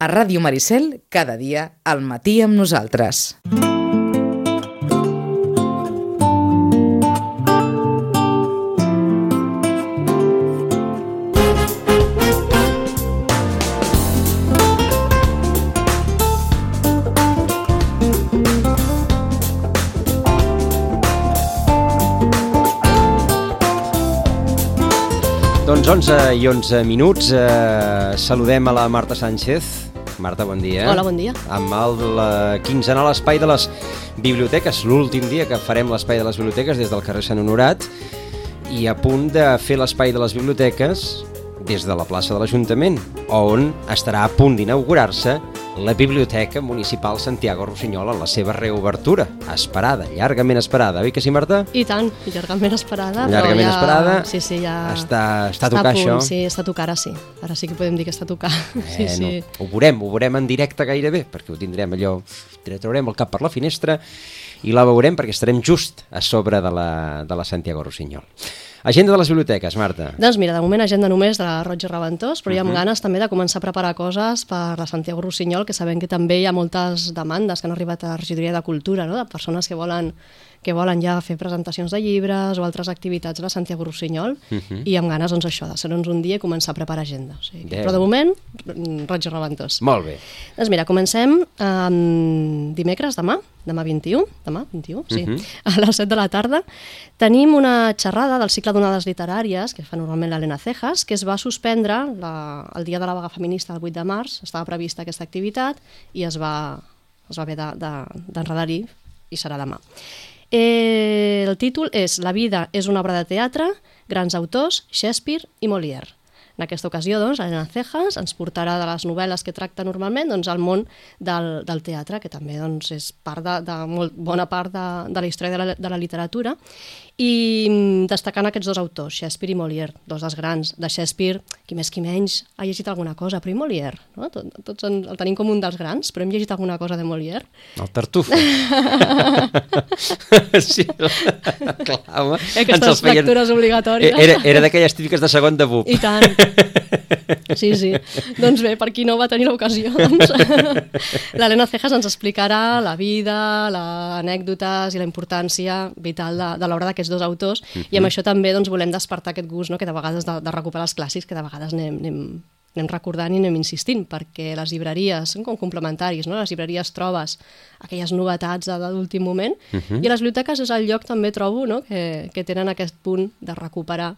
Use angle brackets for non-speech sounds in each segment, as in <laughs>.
A Ràdio Maricel, cada dia, al matí amb nosaltres. Doncs 11 i 11 minuts. Eh, saludem a la Marta Sánchez. Marta, bon dia. Hola, bon dia. Amb el la quinzenal espai de les biblioteques, l'últim dia que farem l'espai de les biblioteques des del carrer Sant Honorat i a punt de fer l'espai de les biblioteques des de la plaça de l'Ajuntament, on estarà a punt d'inaugurar-se la Biblioteca Municipal Santiago Rossinyol en la seva reobertura, esperada, llargament esperada, oi que sí, Marta? I tant, llargament esperada. Llargament ja... esperada. Sí, sí, ja... Està, està a a tocar punt, això. Sí, està a tocar ara sí. Ara sí que podem dir que està a tocar. <laughs> sí, Bueno, sí. Ho veurem, ho veurem en directe gairebé, perquè ho tindrem allò, traurem el cap per la finestra i la veurem perquè estarem just a sobre de la, de la Santiago Rossinyol. Agenda de les biblioteques, Marta. Doncs mira, de moment agenda només de la Roig i Reventós, però hi ha Mhm. ganes també de començar a preparar coses per la Santiago Rossinyol, que sabem que també hi ha moltes demandes que han arribat a la regidoria de Cultura, no? de persones que volen que volen ja fer presentacions de llibres o altres activitats a la Santiago Rossinyol Mhm. i amb ganes doncs, això, de ser-nos un dia i començar a preparar agenda. O sigui, Déu. però de moment, mm, Roig i Reventós. Molt bé. Doncs mira, comencem um, dimecres, demà, demà 21, demà 21, sí, Mhm. a les 7 de la tarda. Tenim una xerrada del cicle d'onades literàries, que fa normalment l'Helena Cejas, que es va suspendre la, el dia de la vaga feminista el 8 de març, estava prevista aquesta activitat i es va, es va haver d'enredar-hi i serà demà. Eh, el títol és La vida és una obra de teatre, grans autors, Shakespeare i Molière. En aquesta ocasió, doncs, Elena Cejas ens portarà de les novel·les que tracta normalment doncs, al món del, del teatre, que també doncs, és part de, de molt bona part de, de la història de la, de la literatura, i mm, destacant aquests dos autors, Shakespeare i Molière, dos dels grans. De Shakespeare, qui més qui menys ha llegit alguna cosa, però i Molière? No? Tot, tots en, el tenim com un dels grans, però hem llegit alguna cosa de Molière? El tartufo. <laughs> sí, clar, home. Aquestes ens els feien- lectures obligatòries. Era, era d'aquelles típiques de segon de BUP. I tant. Sí, sí. Doncs bé, per qui no va tenir l'ocasió, doncs, <laughs> l'Helena Cejas ens explicarà la vida, les anècdotes i la importància vital de, de l'obra d'aquests dos autors i amb això també doncs, volem despertar aquest gust no? que de vegades de, de recuperar els clàssics que de vegades anem, anem, anem recordant i anem insistint, perquè les llibreries són com complementaris, no? les llibreries trobes aquelles novetats de, l'últim moment i a les biblioteques és el lloc també trobo no? que, que tenen aquest punt de recuperar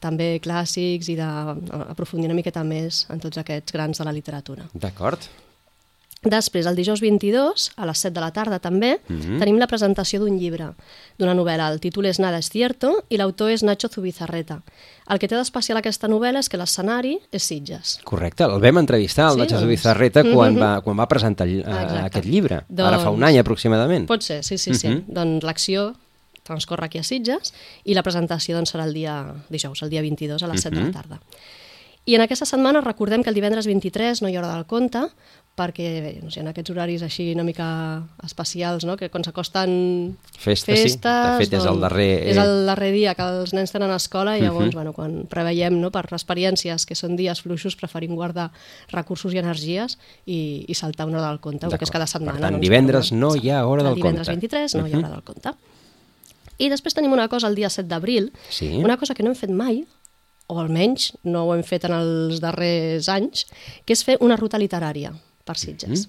també clàssics i d'aprofundir una miqueta més en tots aquests grans de la literatura. D'acord. Després, el dijous 22, a les 7 de la tarda també, Mhm. tenim la presentació d'un llibre, d'una novel·la. El títol és Nada es cierto i l'autor és Nacho Zubizarreta. El que té d'especial aquesta novel·la és que l'escenari és Sitges. Correcte, el vam entrevistar, el Sí, Nacho doncs. Zubizarreta, quan, Mhm. va, quan va presentar eh, aquest llibre, ara fa un Doncs- any aproximadament. Pot ser, sí, sí, sí. Mhm. Doncs l'acció transcorre aquí a Sitges i la presentació doncs, serà el dia dijous, el dia 22 a les 7 de Mhm. la tarda. I en aquesta setmana recordem que el divendres 23 no hi haurà del conte, perquè bé, no sé, en aquests horaris així una mica especials, no? que quan s'acosten Festa, sí. De fet, és el darrer- És el darrer dia que els nens tenen escola i llavors, Mhm. bueno, quan preveiem no, per experiències que són dies fluixos, preferim guardar recursos i energies i, i saltar una hora del conte, perquè és cada setmana. Per tant, doncs, divendres no hi ha hora el del divendres conte. 23 no hi Mhm. haurà del conte. I després tenim una cosa el dia 7 d'abril, Sí. una cosa que no hem fet mai, o almenys no ho hem fet en els darrers anys, que és fer una ruta literària per Sitges.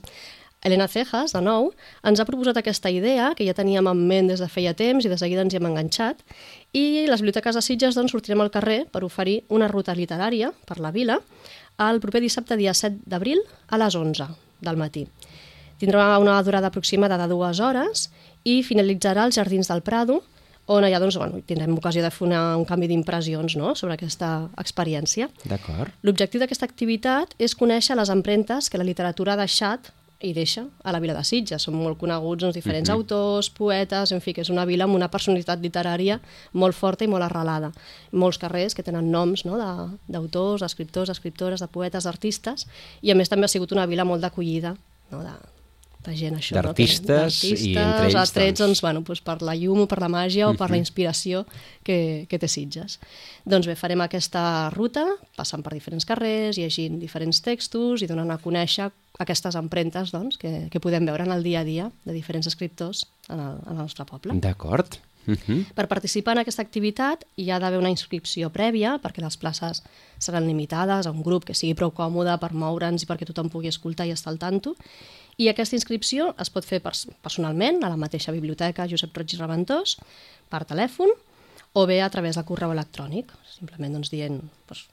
Helena Cejas, de nou, ens ha proposat aquesta idea, que ja teníem en ment des de feia temps i de seguida ens hi hem enganxat, i les biblioteques de Sitges doncs, sortirem al carrer per oferir una ruta literària per la vila el proper dissabte, dia 7 d'abril, a les 11 del matí. Tindrà una durada aproximada de dues hores i finalitzarà als Jardins del Prado, on allà doncs, bueno, tindrem ocasió de fer una, un canvi d'impressions no? sobre aquesta experiència. D'acord. L'objectiu d'aquesta activitat és conèixer les empremtes que la literatura ha deixat i deixa a la vila de Sitges. Són molt coneguts doncs, diferents Mhm. autors, poetes, en fi, que és una vila amb una personalitat literària molt forta i molt arrelada. Molts carrers que tenen noms no? de- d'autors, d'escriptors, escriptores, de poetes, d'artistes, i a més també ha sigut una vila molt d'acollida no? de, de gent això. D'artistes, no? i entre ells, atrets, doncs- bueno, doncs per la llum o per la màgia o per la Mhm. inspiració que, que té Sitges. Doncs bé, farem aquesta ruta, passant per diferents carrers, llegint diferents textos i donant a conèixer aquestes empremtes doncs, que, que podem veure en el dia a dia de diferents escriptors en el, en el nostre poble. D'acord. Uh -huh. Per participar en aquesta activitat hi ha d'haver una inscripció prèvia perquè les places seran limitades a un grup que sigui prou còmode per moure'ns i perquè tothom pugui escoltar i estar al tanto. I aquesta inscripció es pot fer pers personalment a la mateixa biblioteca Josep Roig i Reventós, per telèfon, o bé a través del correu electrònic, simplement doncs, dient doncs,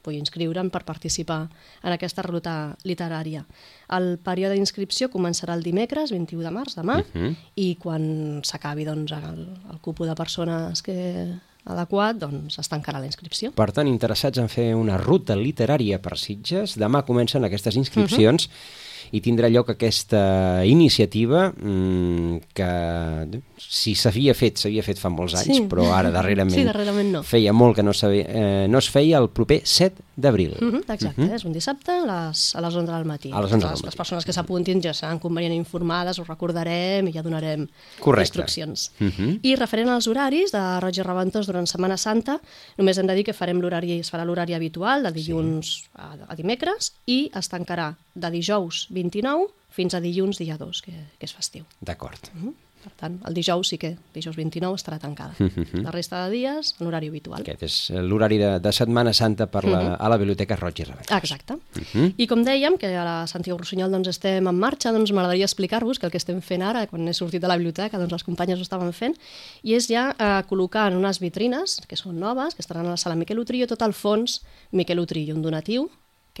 vull inscriure'm per participar en aquesta ruta literària. El període d'inscripció començarà el dimecres, 21 de març, demà, Uh -huh. i quan s'acabi doncs, el, el cupo de persones que adequat, doncs es tancarà la inscripció. Per tant, interessats en fer una ruta literària per Sitges, demà comencen aquestes inscripcions uh -huh. I tindrà lloc aquesta iniciativa mmm, que si s'havia fet, s'havia fet fa molts anys, Sí. però ara darrerament, Sí, darrerament no. feia molt que no, sabia, eh, no es feia el proper 7 d'abril. Mm -hmm, exacte, uh -huh. és un dissabte a les, a les 11 del matí. A les 11 del les, matí. les persones que s'apuntin ja seran convenient informades, ho recordarem i ja donarem Correcte. instruccions. Uh -huh. I referent als horaris de Roig i Reventós durant Setmana Santa, només hem de dir que farem l'horari, es farà l'horari habitual de dilluns sí. a, a dimecres i es tancarà de dijous 29 fins a dilluns dia 2, que, que és festiu. D'acord. Mm? Per tant, el dijous sí que, dijous 29, estarà tancada. Mhm. La resta de dies, en horari habitual. Aquest és l'horari de, de Setmana Santa per la, a la Biblioteca Roig i. Ah, Exacte. Uh -huh. I com dèiem, que a la Santiago Rossinyol doncs, estem en marxa, doncs m'agradaria explicar-vos que el que estem fent ara, quan he sortit de la biblioteca, doncs les companyes ho estaven fent, i és ja eh, col·locar en unes vitrines, que són noves, que estaran a la sala Miquel Utrillo, tot el fons Miquel Utrillo, un donatiu,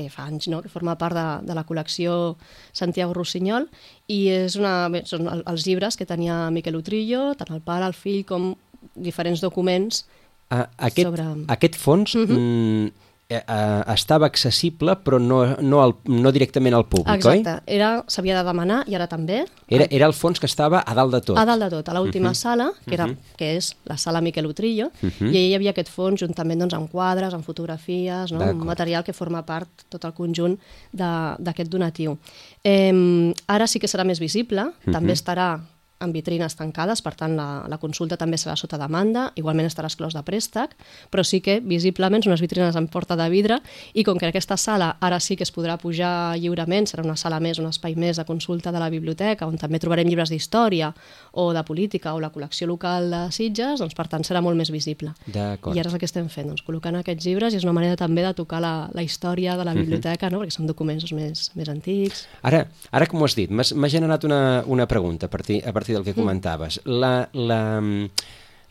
que fa anys no? que forma part de, de la col·lecció Santiago Rossinyol i és una, bé, són el, els llibres que tenia Miquel Utrillo, tant el pare, el fill, com diferents documents A, aquest, Sobre- aquest fons uh -huh. mm, eh, estava accessible però no, no, al, no directament al públic, Exacte, oi? era s'havia de demanar i ara també. Era, era el fons que estava a dalt de tot. A dalt de tot, a l'última uh -huh. sala, que, era, uh -huh. que és la sala Miquel Utrillo, uh -huh. i hi havia aquest fons juntament doncs, amb quadres, amb fotografies, no? Un material que forma part tot el conjunt d'aquest donatiu. Eh, ara sí que serà més visible, uh -huh. també estarà en vitrines tancades, per tant la, la consulta també serà sota demanda, igualment estarà exclòs de préstec, però sí que visiblement són unes vitrines en porta de vidre i com que aquesta sala ara sí que es podrà pujar lliurement, serà una sala més, un espai més de consulta de la biblioteca, on també trobarem llibres d'història o de política o la col·lecció local de Sitges, doncs per tant serà molt més visible. I ara és el que estem fent, doncs, col·locant aquests llibres i és una manera també de tocar la, la història de la biblioteca, no? perquè són documents doncs, més, més antics. Ara, ara que m'ho has dit, m'ha generat una, una pregunta a partir, a partir del que comentaves. La, la,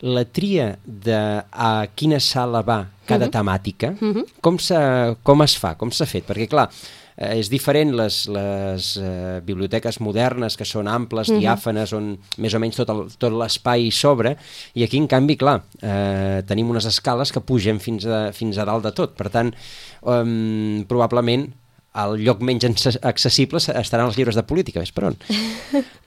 la tria de a quina sala va cada temàtica, com, se, com es fa, com s'ha fet? Perquè, clar, eh, és diferent les, les eh, biblioteques modernes que són amples, diàfanes, on més o menys tot el- tot l'espai sobre, i aquí, en canvi, clar, eh, tenim unes escales que pugen fins a, fins a dalt de tot. Per tant, eh, probablement el lloc menys acce- accessible estaran els llibres de política, ves per on.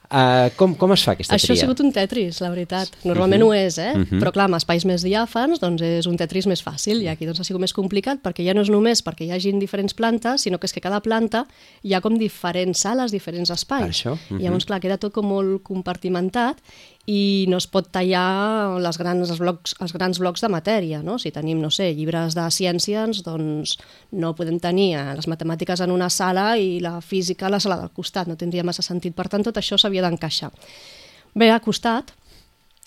Uh, <laughs> com, com es fa aquesta Això tria? ha sigut un tetris, la veritat. Normalment ho és, eh? Mhm. Però clar, amb espais més diàfans doncs és un tetris més fàcil i aquí doncs, ha sigut més complicat perquè ja no és només perquè hi hagin diferents plantes, sinó que és que cada planta hi ha com diferents sales, diferents espais. Per això, mhm. I llavors, clar, queda tot com molt compartimentat i no es pot tallar les grans, els, blocs, els grans blocs de matèria, no? Si tenim, no sé, llibres de ciències, doncs no podem tenir eh, les matemàtiques en una sala i la física a la sala del costat, no tindria massa sentit. Per tant, tot això s'havia d'encaixar. Bé, ha costat,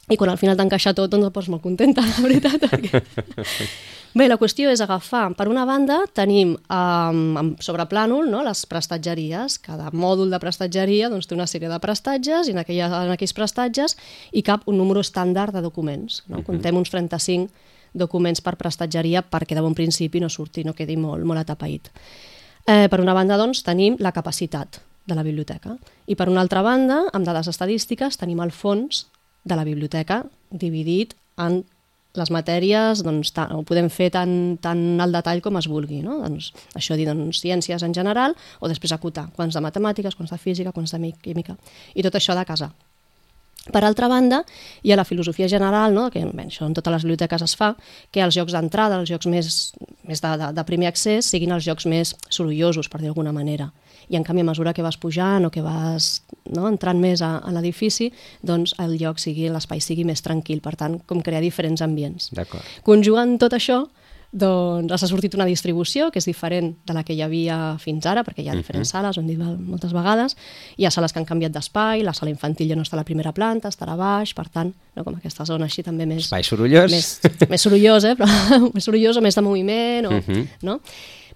i quan al final d'encaixar tot, doncs et poses molt contenta, <laughs> la veritat. Perquè... <laughs> Bé, la qüestió és agafar, per una banda, tenim um, sobre plànol no, les prestatgeries. Cada mòdul de prestatgeria doncs, té una sèrie de prestatges i en, aquella, en aquells prestatges hi cap un número estàndard de documents. No? Contem uns 35 documents per prestatgeria perquè de bon principi no surti, no quedi molt, molt atapeït. Eh, per una banda, doncs, tenim la capacitat de la biblioteca. I per una altra banda, amb dades estadístiques, tenim el fons de la biblioteca dividit en les matèries doncs, ta, ho podem fer tan, tan al detall com es vulgui. No? Doncs, això dir doncs, ciències en general o després acotar quants de matemàtiques, quants de física, quants de mi- química. I tot això de casa. Per altra banda, hi ha la filosofia general, no? que bé, això en totes les biblioteques es fa, que els jocs d'entrada, els jocs més, més de, de, de primer accés, siguin els jocs més sorollosos, per dir d'alguna manera. I en canvi, a mesura que vas pujant o que vas no, entrant més a, a l'edifici, doncs el lloc sigui, l'espai sigui més tranquil, per tant, com crear diferents ambients. Conjugant tot això, doncs ha sortit una distribució que és diferent de la que hi havia fins ara, perquè hi ha diferents sales, ho hem dit moltes vegades, hi ha sales que han canviat d'espai, la sala infantil ja no està a la primera planta, estarà a baix, per tant, no, com aquesta zona així també més... Espai sorollós. Més, més sorollós, eh? Però <laughs> més sorollós o més de moviment, o, no?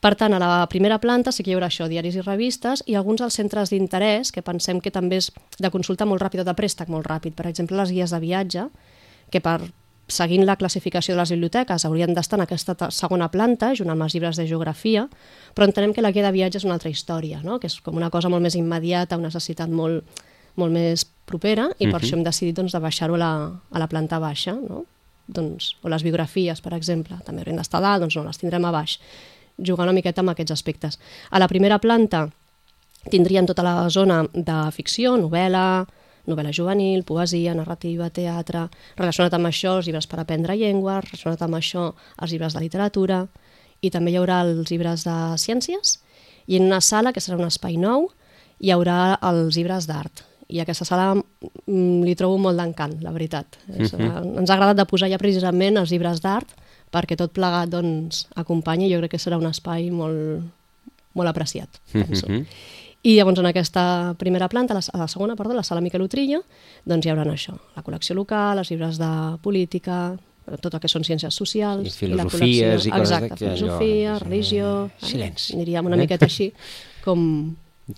Per tant, a la primera planta sí que hi haurà això, diaris i revistes, i alguns dels centres d'interès, que pensem que també és de consulta molt ràpida o de préstec molt ràpid. Per exemple, les guies de viatge, que per seguint la classificació de les biblioteques haurien d'estar en aquesta ta- segona planta, junt amb els llibres de geografia, però entenem que la guia de viatge és una altra història, no? que és com una cosa molt més immediata, una necessitat molt, molt més propera, i per això hem decidit doncs, de baixar-ho a, la, a la planta baixa, no? doncs, o les biografies, per exemple, també haurien d'estar a dalt, doncs no, les tindrem a baix, jugar una miqueta amb aquests aspectes. A la primera planta tindríem tota la zona de ficció, novel·la, novel·la juvenil, poesia, narrativa, teatre, relacionat amb això els llibres per aprendre llengües, relacionat amb això els llibres de literatura, i també hi haurà els llibres de ciències, i en una sala, que serà un espai nou, hi haurà els llibres d'art. I aquesta sala mm, li trobo molt d'encant, la veritat. És, eh, ens ha agradat de posar ja precisament els llibres d'art perquè tot plegat doncs, acompanya i jo crec que serà un espai molt, molt apreciat, penso. I llavors en aquesta primera planta, la, la segona, perdó, la sala Miquel Utrillo, doncs hi haurà això, la col·lecció local, els llibres de política, tot el que són ciències socials... I la filosofies i coses Exacte, que allò- filosofia, sí. religió... Silenci. Aniríem una miqueta així, com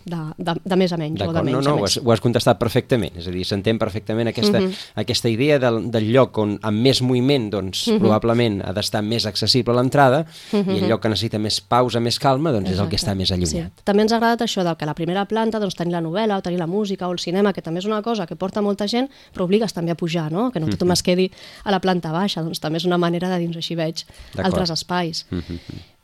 de, de, de més a menys, o de D'acord, no, menys no, a ho has, ho has contestat perfectament, és a dir, s'entén perfectament aquesta, aquesta idea del, del lloc on amb més moviment, doncs, probablement ha d'estar més accessible a l'entrada, i el lloc que necessita més pausa, més calma, doncs és el que està més allunyat. Sí. També ens ha agradat això del que a la primera planta doncs, tenir la novel·la, o tenir la música, o el cinema, que també és una cosa que porta molta gent, però obligues també a pujar, no? que no tothom es quedi a la planta baixa, doncs també és una manera de dins així veig altres espais.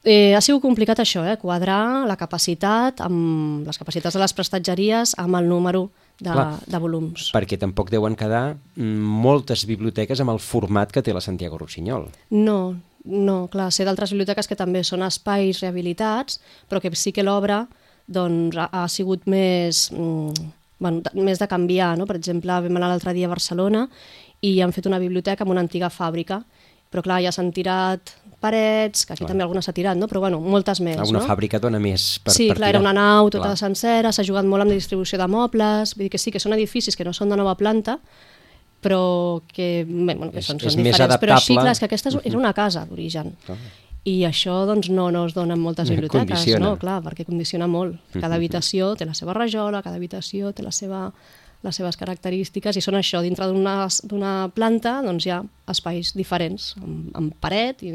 Eh, ha sigut complicat això, eh? quadrar la capacitat amb les capacitats de les prestatgeries amb el número de, Clar. de volums. Perquè tampoc deuen quedar moltes biblioteques amb el format que té la Santiago Rossinyol. No, no, clar, sé d'altres biblioteques que també són espais rehabilitats, però que sí que l'obra doncs, ha, ha sigut més, mm, bueno, de, més de canviar. No? Per exemple, vam anar l'altre dia a Barcelona i han fet una biblioteca amb una antiga fàbrica, però clar, ja s'han tirat parets, que aquí Clar. també alguna s'ha tirat, no? però bueno, moltes més. Una no? fàbrica dona més per, sí, per clar, era tirar. una nau tota Clar. sencera, s'ha jugat molt amb la distribució de mobles, vull dir que sí, que són edificis que no són de nova planta, però que, bé, bueno, que És- són, és són més diferents. Però sí, clar, és que aquesta és, era una casa d'origen. I això doncs, no, no es dona en moltes Eh, biblioteques, condiciona. no? Clar, perquè condiciona molt. Cada habitació té la seva rajola, cada habitació té la seva, les seves característiques i són això, dintre d'una planta doncs hi ha espais diferents, amb, amb paret i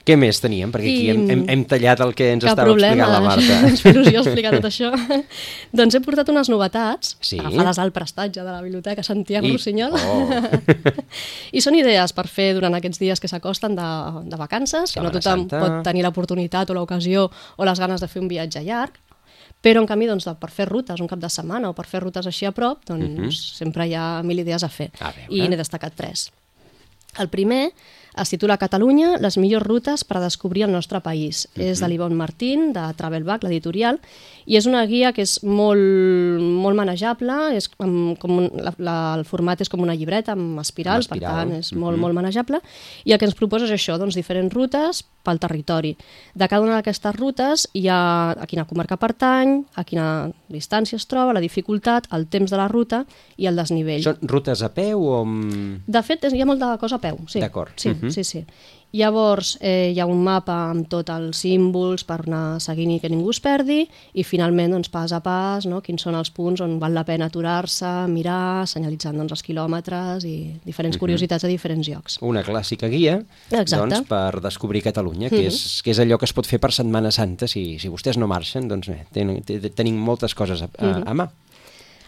Què més teníem? Perquè aquí I- hem, hem, hem tallat el que ens Cap estava problema, explicant la Marta. Fa il·lusió explicar tot això. <laughs> doncs he portat unes novetats, Sí? agafades al prestatge de la Biblioteca Santiago I- Rossinyol. Oh. <laughs> I són idees per fer durant aquests dies que s'acosten de, de vacances, que no tothom Santa. pot tenir l'oportunitat o l'ocasió o les ganes de fer un viatge llarg, però en canvi doncs, per fer rutes un cap de setmana o per fer rutes així a prop, doncs sempre hi ha mil idees a fer. A veure. I n'he destacat tres. El primer es titula Catalunya, les millors rutes per a descobrir el nostre país. És de l'Ivon Martín, de Travelback, l'editorial, i és una guia que és molt, molt manejable, és com, com un, la, la, el format és com una llibreta amb espiral, Amb espiral. per tant és molt, molt manejable, i el que ens proposa és això, doncs, diferents rutes pel territori. De cada una d'aquestes rutes hi ha a quina comarca pertany, a quina distància es troba, la dificultat, el temps de la ruta i el desnivell. Són rutes a peu o amb... De fet, hi ha molta cosa a peu, sí. D'acord. Sí, Mhm. sí, sí. Llavors, eh, hi ha un mapa amb tots els símbols per anar seguint i que ningú es perdi i finalment, doncs, pas a pas, no? quins són els punts on val la pena aturar-se, mirar, senyalitzant doncs, els quilòmetres i diferents curiositats a diferents llocs. una clàssica guia Exacte. doncs, per descobrir Catalunya, que, és, que és allò que es pot fer per Setmana Santa. Si, si vostès no marxen, doncs bé, ten, ten, tenim moltes coses a, a, a mà.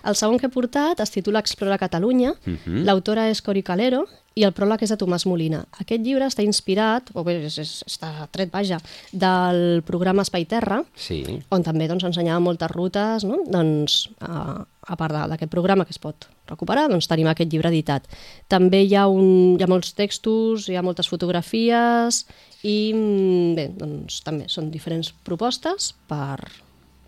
El segon que he portat es titula Explora Catalunya, l'autora és Cori Calero i el pròleg és de Tomàs Molina. Aquest llibre està inspirat, o bé, és, és, està tret, vaja, del programa Espai Terra, Sí. on també doncs, ensenyava moltes rutes, no? doncs, a, a part d'aquest programa que es pot recuperar, doncs tenim aquest llibre editat. També hi ha, un, hi ha molts textos, hi ha moltes fotografies i mm, bé, doncs també són diferents propostes per,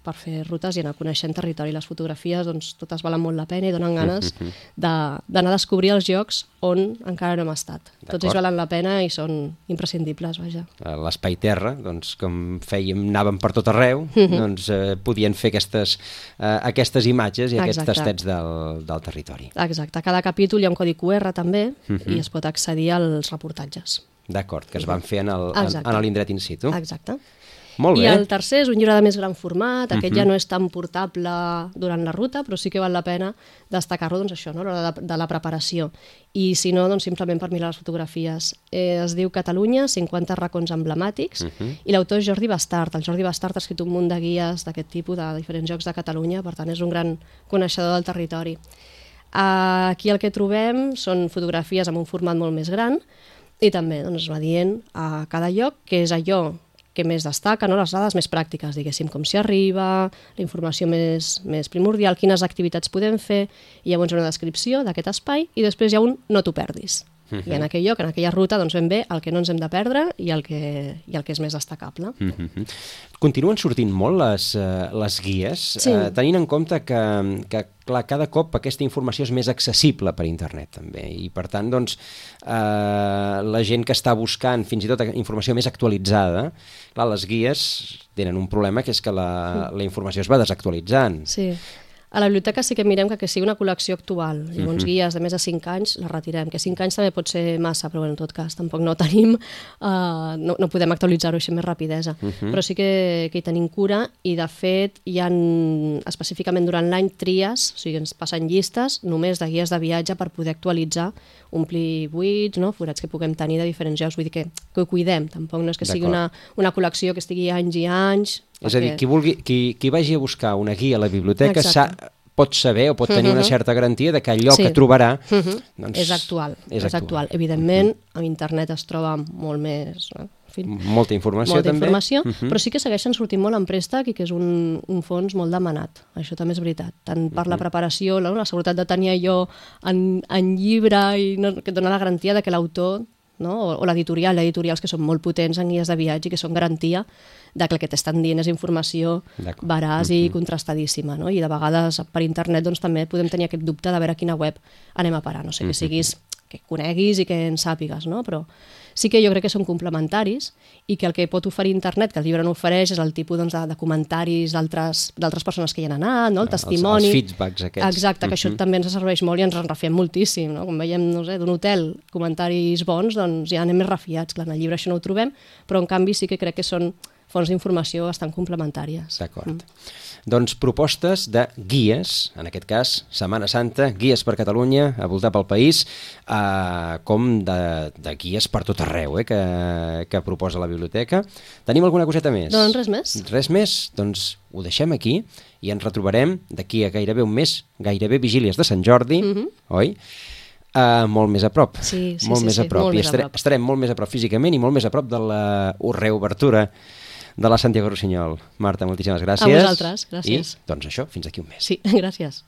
per fer rutes i anar coneixent territori. Les fotografies, doncs, totes valen molt la pena i donen ganes Mhm. de- d'anar a descobrir els llocs on encara no hem estat. Tots ells valen la pena i són imprescindibles, vaja. Eh, l'espai terra, doncs, com fèiem, anàvem per tot arreu, Mhm. doncs eh, podien fer aquestes, eh, aquestes imatges i aquests Exacte. tastets del, del territori. Exacte, cada capítol hi ha un codi QR també Mhm. i es pot accedir als reportatges. D'acord, que es van fer en l'indret in situ. Exacte. Molt I bé. el tercer és un llibre de més gran format, aquest Mhm. ja no és tan portable durant la ruta, però sí que val la pena destacar-lo doncs, això, no? a l'hora de, de la preparació. I si no, doncs, simplement per mirar les fotografies. Eh, es diu Catalunya, 50 racons emblemàtics, Mhm. i l'autor és Jordi Bastard. El Jordi Bastard ha escrit un munt de guies d'aquest tipus, de diferents jocs de Catalunya, per tant és un gran coneixedor del territori. Aquí el que trobem són fotografies amb un format molt més gran i també doncs, va dient a cada lloc que és allò que més destaca, no? les dades més pràctiques, diguéssim, com s'hi arriba, la informació més, més primordial, quines activitats podem fer, i llavors una descripció d'aquest espai, i després hi ha un no t'ho perdis. I en aquell lloc, en aquella ruta, doncs ben bé el que no ens hem de perdre i el que, i el que és més destacable. Mhm. Continuen sortint molt les, eh, les guies, Sí. eh, tenint en compte que, que clar, cada cop aquesta informació és més accessible per internet també i per tant doncs, eh, la gent que està buscant fins i tot informació més actualitzada, clar, les guies tenen un problema que és que la, la informació es va desactualitzant. Sí. A la biblioteca sí que mirem que, que sigui una col·lecció actual. Llavors, guies de més de 5 anys les retirem, que 5 anys també pot ser massa, però bueno, en tot cas tampoc no tenim, uh, no, no podem actualitzar-ho així amb més rapidesa. Però sí que, que hi tenim cura i, de fet, hi ha específicament durant l'any tries, o sigui, ens passen llistes només de guies de viatge per poder actualitzar, omplir buits, no? forats que puguem tenir de diferents llocs, vull dir que, que ho cuidem, tampoc no és que sigui una, una col·lecció que estigui anys i anys, És a dir, perquè- qui, vulgui, qui, qui vagi a buscar una guia a la biblioteca sa, pot saber o pot tenir una Mhm. certa garantia de que allò Sí. que trobarà Mhm. doncs, és actual, És, és, actual. Evidentment, a internet es troba molt més... eh, En fi, Molta informació molta també. informació, Mhm. però sí que segueixen sortint molt en préstec i que és un, un fons molt demanat. Això també és veritat. Tant per la preparació, la, la seguretat de tenir allò en, en llibre i no, que et dona la garantia de que l'autor no? o, o l'editorial, editorials que són molt potents en guies de viatge i que són garantia de que el que t'estan dient és informació veraç i contrastadíssima. No? I de vegades per internet doncs, també podem tenir aquest dubte de veure a quina web anem a parar. No sé, que siguis que coneguis i que en sàpigues, no? però sí que jo crec que són complementaris i que el que pot oferir internet, que el llibre no ofereix, és el tipus doncs, de, de comentaris d'altres d'altres persones que hi han anat, no? el Els- testimoni... els feedbacks aquests. Exacte, que això també ens serveix molt i ens en refiem moltíssim. No? Quan veiem no sé, d'un hotel comentaris bons, doncs ja anem més refiats. Clar, en el llibre això no ho trobem, però en canvi sí que crec que són fonts d'informació bastant complementàries. D'acord. Mm. Doncs propostes de guies, en aquest cas, Setmana Santa, guies per Catalunya, a voltar pel país, eh, com de, de guies per tot arreu, eh, que, que proposa la biblioteca. Tenim alguna coseta més? Doncs res més. Res més? Doncs ho deixem aquí i ens retrobarem d'aquí a gairebé un mes, gairebé vigílies de Sant Jordi, mm -hmm. oi? Uh, molt més a prop. Sí, sí, molt sí, més sí, a prop. molt I més a estarem, prop. estarem molt més a prop físicament i molt més a prop de la reobertura de la Santiago Rossinyol. Marta, moltíssimes gràcies. A vosaltres, gràcies. I, doncs això, fins aquí un mes. Sí, <laughs> gràcies.